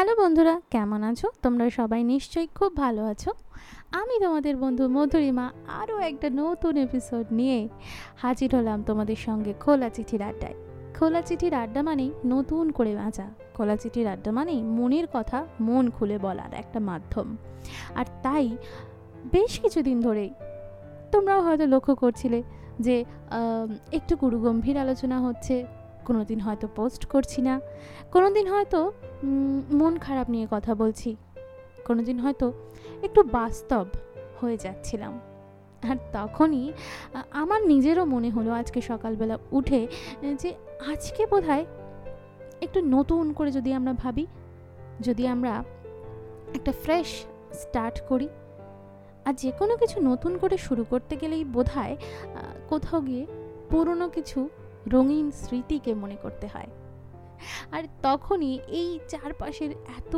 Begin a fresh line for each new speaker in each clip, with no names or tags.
Hello বন্ধুরা, কেমন আছো? তোমরা সবাই নিশ্চয়ই খুব ভালো আছো। আমি তোমাদের বন্ধু মধুরিমা, আরও একটা নতুন এপিসোড নিয়ে হাজির হলাম তোমাদের সঙ্গে খোলা চিঠির আড্ডায়। খোলা চিঠির আড্ডা মানেই নতুন করে বাঁচা। খোলা চিঠির আড্ডা মানেই মনের কথা মন খুলে বলার একটা মাধ্যম। আর তাই বেশ কিছুদিন ধরেই তোমরাও হয়তো লক্ষ্য করছিলে যে একটু গুরুগম্ভীর আলোচনা হচ্ছে কোনো দিন হয়তো পোস্ট করছি না কোনো দিন হয়তো মন খারাপ নিয়ে কথা বলছি কোনো দিন হয়তো একটু বাস্তব হয়ে যাচ্ছিলাম। আর তখনই আমার নিজেরও মনে হলো আজকে সকালবেলা উঠে যে আজকে বোধহয় একটু নতুন করে যদি আমরা ভাবি যদি আমরা একটা ফ্রেশ স্টার্ট করি আর যে কোনো কিছু নতুন করে শুরু করতে গেলেই আ, কোথাও গিয়ে পুরনো কিছু রঙিন স্মৃতিকে মনে করতে হয়। আর তখনই এই চারপাশের এত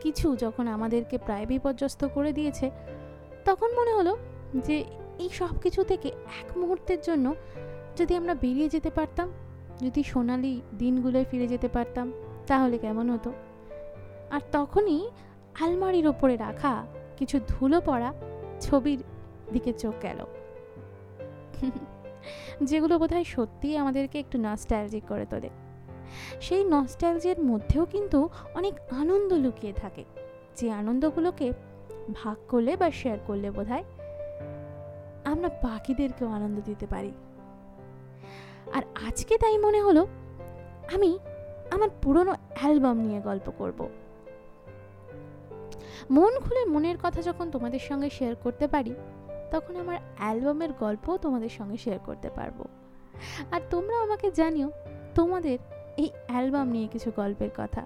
কিছু যখন আমাদেরকে প্রায় বিপর্যস্ত করে দিয়েছে, তখন মনে হলো যে এই সব কিছু থেকে এক মুহূর্তের জন্য যদি আমরা বেরিয়ে যেতে পারতাম, যদি সোনালি দিনগুলোয় ফিরে যেতে পারতাম, তাহলে কেমন হতো? আর তখনই আলমারির ওপরে রাখা কিছু ধুলো পড়া ছবির দিকে চোখ গেল। যেগুলো বোধহয় সত্যিই আমাদেরকে একটু নস্টালজিক করে তোলে। সেই নস্টালজিয়ার মধ্যেও কিন্তু অনেক আনন্দ লুকিয়ে থাকে। যে আনন্দগুলোকে ভাগ করলে বা শেয়ার করলে বোধহয় আমরা বাকিদেরকেও আনন্দ দিতে পারি। আর আজকে তাই মনে হলো, আমি আমার পুরনো অ্যালবাম নিয়ে গল্প করব। মন খুলে মনের কথা যখন তোমাদের সঙ্গে শেয়ার করতে পারি তখন আমার অ্যালবামের গল্পও তোমাদের সঙ্গে শেয়ার করতে পারব। আর তোমরা আমাকে জানিও, তোমাদের এই অ্যালবাম নিয়ে কিছু গল্পের কথা।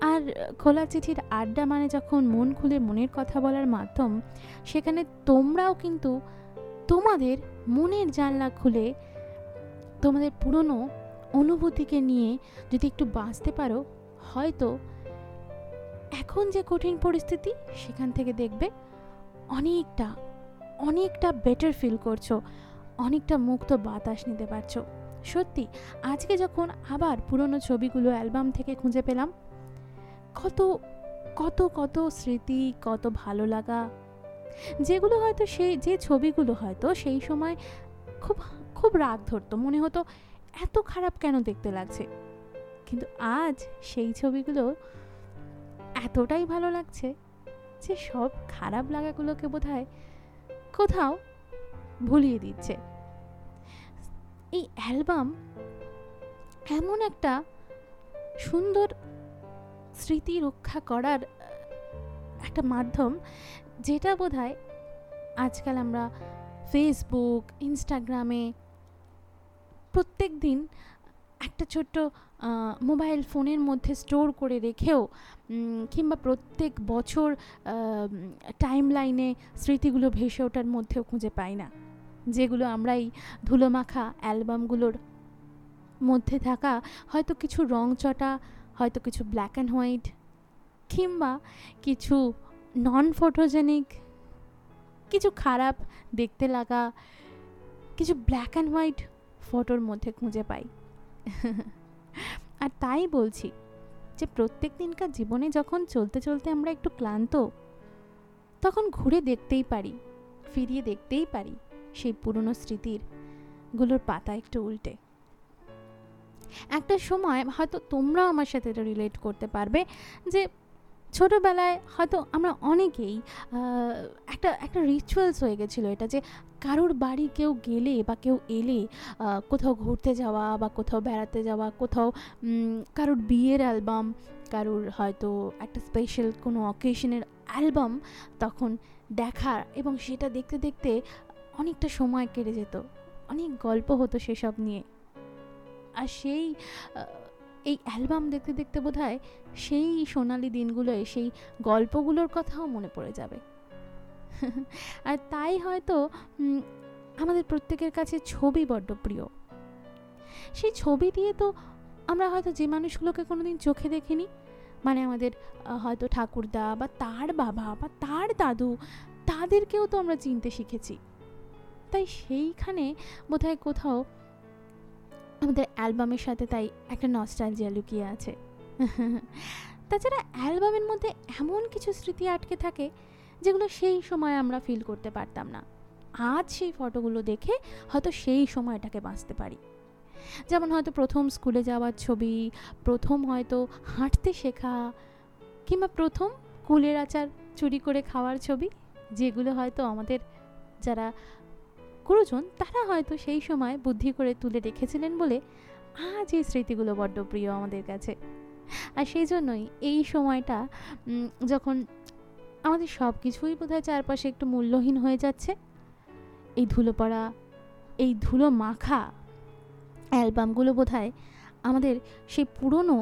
আর খোলা চিঠির আড্ডা মানে যখন মন খুলে মনের কথা বলার মাধ্যম, সেখানে তোমরাও কিন্তু তোমাদের মনের জানলা খুলে তোমাদের পুরনো অনুভূতিকে নিয়ে যদি একটু বাঁচতে পারো, হয়তো এখন যে কঠিন পরিস্থিতি, সেখান থেকে দেখবে অনেকটা অনেকটা বেটার ফিল করছ, অনেকটা মুক্ত বাতাস নিতে পারছ। সত্যি, আজকে যখন আবার পুরনো ছবিগুলো অ্যালবাম থেকে খুঁজে পেলাম, কত কত কত স্মৃতি, কত ভালো লাগা। যেগুলো হয়তো সেই যে ছবিগুলো হয়তো সেই সময় খুব খুব রাগ ধরতো, মনে হতো এত খারাপ কেন দেখতে লাগছে। কিন্তু আজ সেই ছবিগুলো এতটাই ভালো লাগছে যে সব খারাপ লাগাগুলোকে বোধ হয় কোথাও ভুলিয়ে দিচ্ছে। এই অ্যালবাম এমন একটা সুন্দর স্মৃতি রক্ষা করার একটা মাধ্যম যেটা বোধ হয় আজকাল আমরা ফেসবুক ইনস্টাগ্রামে প্রত্যেক দিন একটা ছোট্ট মোবাইল ফোনের মধ্যে স্টোর করে রেখেও কিংবা প্রত্যেক বছর টাইম লাইনে স্মৃতিগুলো ভেসে ওঠার মধ্যেও খুঁজে পাই না। যেগুলো আমরা এই ধুলোমাখা অ্যালবামগুলোর মধ্যে থাকা হয়তো কিছু রং চটা হয়তো কিছু ব্ল্যাক অ্যান্ড হোয়াইট কিংবা কিছু নন ফটোজেনিক কিছু খারাপ দেখতে লাগা, কিছু ব্ল্যাক অ্যান্ড হোয়াইট ফটোর মধ্যে খুঁজে পাই। আর তাই বলছি যে প্রত্যেক দিনকার জীবনে যখন চলতে চলতে আমরা একটু ক্লান্ত, তখন ঘুরে দেখতেই পারি, ফিরিয়ে দেখতেই পারি সেই পুরনো স্মৃতিরগুলোর পাতা একটু উল্টে। একটা সময় হয়তো তোমরাও আমার সাথে এটা রিলেট করতে পারবে যে ছোটোবেলায় হয়তো আমরা অনেকেই একটা একটা রিচুয়ালস হয়ে গেছিল এটা যে কারোর বাড়ি কেউ গেলে বা কেউ এলে কোথাও ঘুরতে যাওয়া বা কোথাও বেড়াতে যাওয়া, কোথাও কারোর বিয়ের অ্যালবাম কারোর হয়তো একটা স্পেশাল কোনো অকেশনের অ্যালবাম তখন দেখার এবং সেটা দেখতে দেখতে অনেকটা সময় কেটে যেত। অনেক গল্প হতো সেসব নিয়ে। আর সেই এই অ্যালবাম দেখতে দেখতে বোধ সেই সোনালি দিনগুলোয় সেই গল্পগুলোর কথাও মনে পড়ে যাবে। আর তাই হয়তো আমাদের প্রত্যেকের কাছে ছবি বড্ড প্রিয়। সেই ছবি দিয়ে তো আমরা হয়তো যে মানুষগুলোকে কোনোদিন চোখে দেখিনি মানে আমাদের হয়তো ঠাকুরদা বা তার বাবা বা তার দাদু, তাদেরকেও তো আমরা চিনতে শিখেছি। তাই সেইখানে বোধহয় কোথাও আমাদের অ্যালবামের সাথে তাই একটা নস্টালজিয়া লুকিয়ে আছে। তাছাড়া অ্যালবামের মধ্যে এমন কিছু স্মৃতি আটকে থাকে, যেগুলো সেই সময় আমরা ফিল করতে পারতাম না। আজ সেই ফটোগুলো দেখে হয়তো সেই সময়টাকে বাঁচতে পারি। যেমন হয়তো প্রথম স্কুলে যাওয়ার ছবি, প্রথম হয়তো হাঁটতে শেখা, কিংবা প্রথম কুলের আচার চুরি করে খাওয়ার ছবি, যেগুলো হয়তো আমাদের যারা গুরুজন, তারা হয়তো সেই সময় বুদ্ধি করে তুলে রেখেছিলেন বলে আজ এই স্মৃতিগুলো বড্ড প্রিয় আমাদের কাছে। আর সেই জন্যই এই সময়টা যখন আমাদের সব কিছুই বোধহয় চারপাশে একটু মূল্যহীন হয়ে যাচ্ছে, এই ধুলো পড়া এই ধুলো মাখা অ্যালবামগুলো বোধহয় আমাদের সেই পুরনো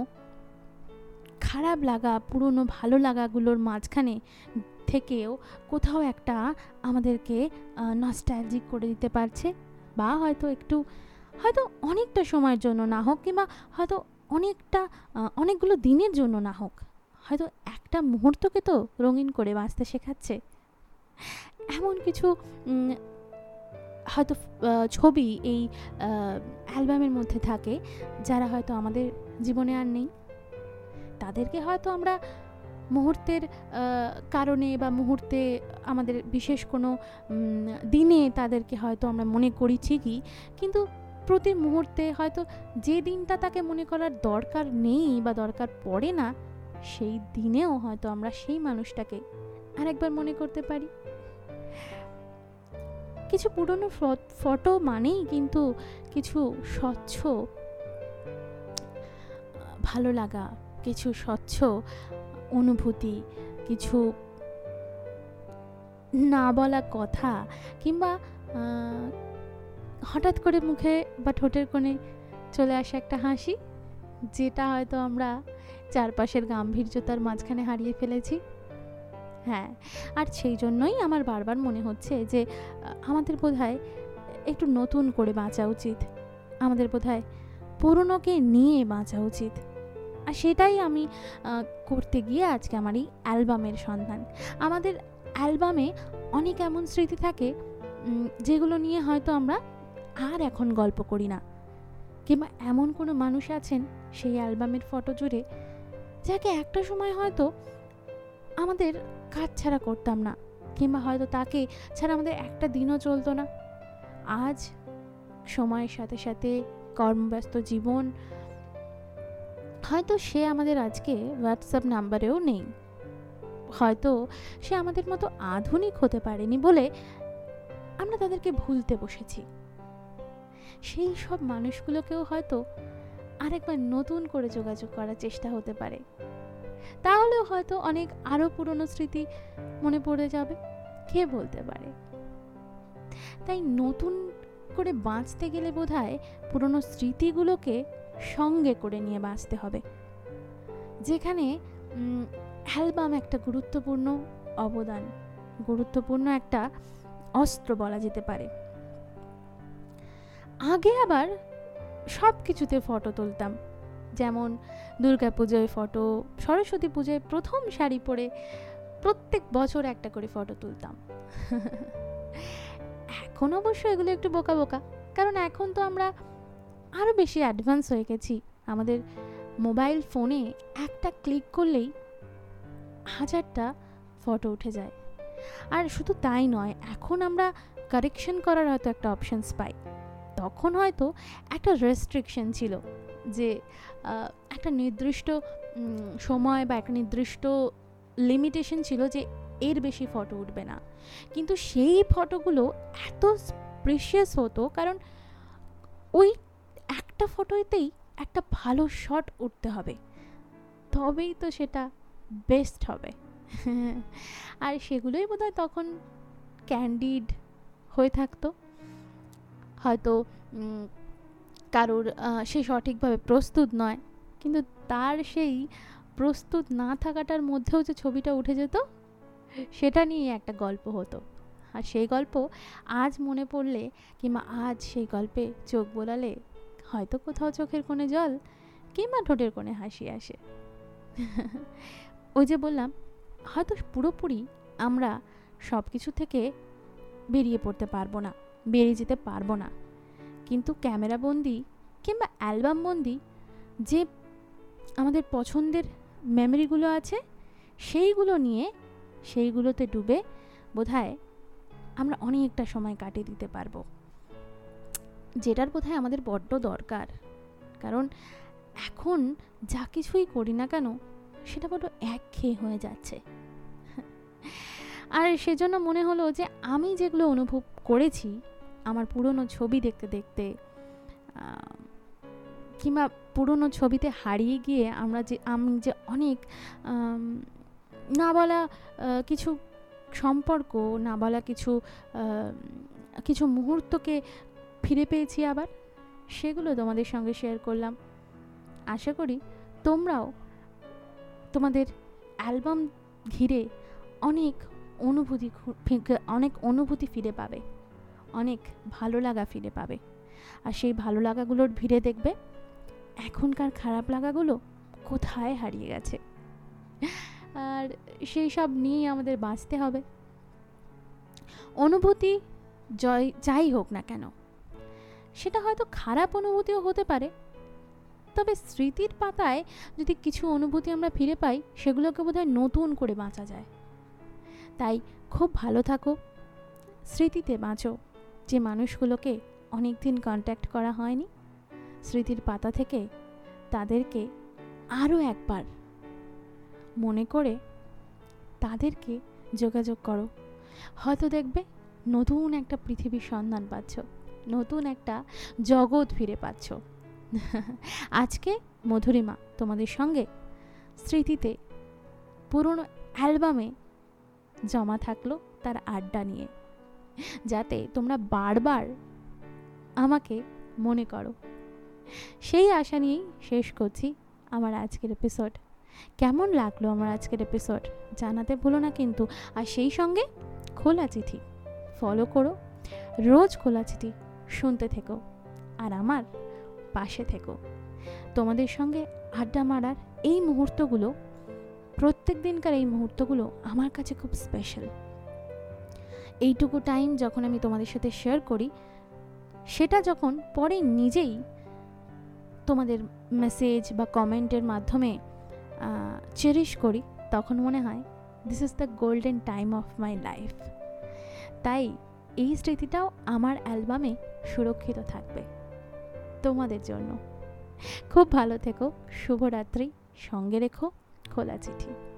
খারাপ লাগা, পুরনো ভালো লাগাগুলোর মাঝখানে থেকেও কোথাও একটা আমাদেরকে নস্টালজিক করে দিতে পারছে বা হয়তো একটু, হয়তো অনেকটা সময়ের জন্য না হোক কিংবা হয়তো অনেকটা অনেকগুলো দিনের জন্য না হোক, হয়তো একটা মুহূর্তকে তো রঙিন করে বাঁচতে শেখাচ্ছে। এমন কিছু হয়তো ছবি এই অ্যালবামের মধ্যে থাকে যারা হয়তো আমাদের জীবনে আর নেই। তাদেরকে হয়তো আমরা মুহূর্তের কারণে বা মুহূর্তে আমাদের বিশেষ কোনো দিনে তাদেরকে হয়তো আমরা মনে করি ঠিকই, কিন্তু প্রতি মুহূর্তে হয়তো যে দিনটা তাকে মনে করার দরকার নেই বা দরকার পড়ে না, সেই দিনেও হয়তো আমরা সেই মানুষটাকে আরেকবার মনে করতে পারি। কিছু পুরনো ফটো মানেই কিন্তু কিছু স্বচ্ছ, ভালো লাগা, কিছু স্বচ্ছ অনুভূতি, কিছু না বলা কথা কিংবা হঠাৎ করে মুখে বা ঠোঁটের কোণে চলে আসে একটা হাসি, যেটা হয়তো আমরা চারপাশের গাম্ভীর্যতার মাঝখানে হারিয়ে ফেলেছি। হ্যাঁ আর সেই জন্যই আমার বারবার মনে হচ্ছে যে, আমাদের বোধহয় একটু নতুন করে বাঁচা উচিত। আমাদের বোধহয় পুরনোকে নিয়ে বাঁচা উচিত। আর সেটাই আমি করতে গিয়ে আজকে আমার এই অ্যালবামের সন্ধান। আমাদের অ্যালবামে অনেক এমন স্মৃতি থাকে যেগুলো নিয়ে হয়তো আমরা আর এখন গল্প করি না। কিংবা এমন কোনো মানুষ আছেন সেই অ্যালবামের ফটো জুড়ে, যাকে একটা সময় হয়তো আমাদের কাজ ছাড়া করতাম না, কিংবা হয়তো তাকে ছাড়া আমাদের একটা দিনও চলতো না। আজ সময়ের সাথে সাথে কর্মব্যস্ত জীবন হয়তো সে আমাদের আজকে হোয়াটসঅ্যাপ নাম্বারেও নেই। হয়তো সে আমাদের মতো আধুনিক হতে পারেনি বলে আমরা তাদেরকে ভুলতে বসেছি। সেই সব মানুষগুলোকেও হয়তো আরেকবার নতুন করে যোগাযোগ করার চেষ্টা হতে পারে। তাহলেও হয়তো অনেক আরও পুরনো স্মৃতি মনে পড়ে যাবে, কে বলতে পারে? তাই নতুন করে বাঁচতে গেলে বোধ হয় পুরনো স্মৃতিগুলোকে সঙ্গে করে নিয়ে বাঁচতে হবে। যেখানে অ্যালবাম একটা গুরুত্বপূর্ণ অবদান, গুরুত্বপূর্ণ একটা অস্ত্র বলা যেতে পারে। আগে আবার সব কিছুতে ফটো তুলতাম। যেমন, দুর্গা পুজোয় ফটো সরস্বতী পুজোয় প্রথম শাড়ি পরে প্রত্যেক বছর একটা করে ফটো তুলতাম। এখন অবশ্য এগুলো একটু বোকা বোকা, কারণ এখন তো আমরা আরও বেশি অ্যাডভান্স হয়ে গেছি। আমাদের মোবাইল ফোনে একটা ক্লিক করলেই হাজারটা ফটো উঠে যায়। আর শুধু তাই নয়, এখন আমরা কারেকশন করার হয়তো একটা অপশানস পাই। তখন হয়তো একটা রেস্ট্রিকশন ছিল যে একটা নির্দিষ্ট সময় বা একটা নির্দিষ্ট লিমিটেশন ছিল যে এর বেশি ফটো উঠবে না। কিন্তু সেই ফটোগুলো এত প্রিশিয়াস হতো কারণ ওই একটা ফটোতেই একটা ভালো শট উঠতে হবে। তবেই তো সেটা বেস্ট হবে। আর সেগুলোই বোধহয় তখন ক্যান্ডিড হয়ে থাকতো। হয়তো কারোর সে সঠিকভাবে প্রস্তুত নয়, কিন্তু তার সেই প্রস্তুত না থাকাটার মধ্যেও যে ছবিটা উঠে যেত, সেটা নিয়ে একটা গল্প হতো। আর সেই গল্প আজ মনে পড়লে কিংবা আজ সেই গল্পে চোখ বোলালে হয়তো কোথাও চোখের কোণে জল কিংবা ঠোঁটের কোণে হাসি আসে। ওই যে বললাম, হয়তো পুরোপুরি আমরা সব কিছু থেকে বেরিয়ে পড়তে পারব না, বেরিয়ে যেতে পারব না। কিন্তু ক্যামেরাবন্দি কিংবা অ্যালবামবন্দি যে আমাদের পছন্দের মেমোরিগুলো আছে, সেইগুলো নিয়ে সেইগুলোতে ডুবে বোধহয় আমরা অনেকটা সময় কাটিয়ে দিতে পারব। যেটার বোধহয় আমাদের বড্ড দরকার। কারণ এখন যা কিছুই করি না কেন, সেটা বড্ড একঘেয়ে হয়ে যাচ্ছে। আর সেজন্য মনে হলো যে আমি যেগুলো অনুভব করেছি, আমার পুরনো ছবি দেখতে দেখতে কিংবা পুরনো ছবিতে হারিয়ে গিয়ে আমরা যে, আমি যে অনেক না বলা কিছু সম্পর্ক, না বলা কিছু কিছু মুহূর্তকে ফিরে পেয়েছি আবার। সেগুলো তোমাদের সঙ্গে শেয়ার করলাম। আশা করি তোমরাও তোমাদের অ্যালবাম ঘিরে অনেক অনুভূতি অনেক অনুভূতি ফিরে পাবে। অনেক ভালো লাগা ফিরে পাবে। আর সেই ভালো লাগাগুলোর ভিড়ে দেখবে এখনকার খারাপ লাগাগুলো কোথায় হারিয়ে গেছে। আর সেই সব নিয়েই আমাদের বাঁচতে হবে। অনুভূতি জয়, যাই হোক না কেন সেটা হয়তো খারাপ অনুভূতিও হতে পারে। তবে স্মৃতির পাতায় যদি কিছু অনুভূতি আমরা ফিরে পাই, সেগুলোকে বোধহয় নতুন করে বাঁচা যায়। তাই খুব ভালো থাকো। স্মৃতিতে বাঁচো। যে মানুষগুলোকে অনেক দিন কন্ট্যাক্ট করা হয়নি, স্মৃতির পাতা থেকে তাদেরকে আরও একবার মনে করে তাদেরকে যোগাযোগ করো। হয়তো দেখবে নতুন একটা পৃথিবীর সন্ধান পাচ্ছ। নতুন একটা জগৎ ফিরে পাচ্ছ। আজকে মধুরিমা তোমাদের সঙ্গে স্মৃতিতে পুরনো অ্যালবামে জমা থাকল তার আড্ডা নিয়ে। যাতে তোমরা বারবার আমাকে মনে করো। সেই আশা নিয়েই শেষ করছি আমার আজকের এপিসোড কেমন লাগল আমার আজকের এপিসোড জানাতে ভুলো না কিন্তু। আর সেই সঙ্গে খোলা চিঠি। ফলো করো। রোজ খোলা চিঠি। শুনতে থেকো আর আমার পাশে থেকো। তোমাদের সঙ্গে আড্ডা মারার এই মুহূর্তগুলো, প্রত্যেক দিনকার এই মুহূর্তগুলো আমার কাছে খুব স্পেশাল এইটুকু টাইম যখন আমি তোমাদের সাথে শেয়ার করি, সেটা যখন পরে নিজেই তোমাদের মেসেজ বা কমেন্টের মাধ্যমে চেরিশ করি, তখন মনে হয় this is the golden time of my life তাই এই স্মৃতিটাও আমার অ্যালবামে সুরক্ষিত থাকবে। তোমাদের জন্য। খুব ভালো থেকো, শুভরাত্রি। সঙ্গে রেখো খোলা চিঠি।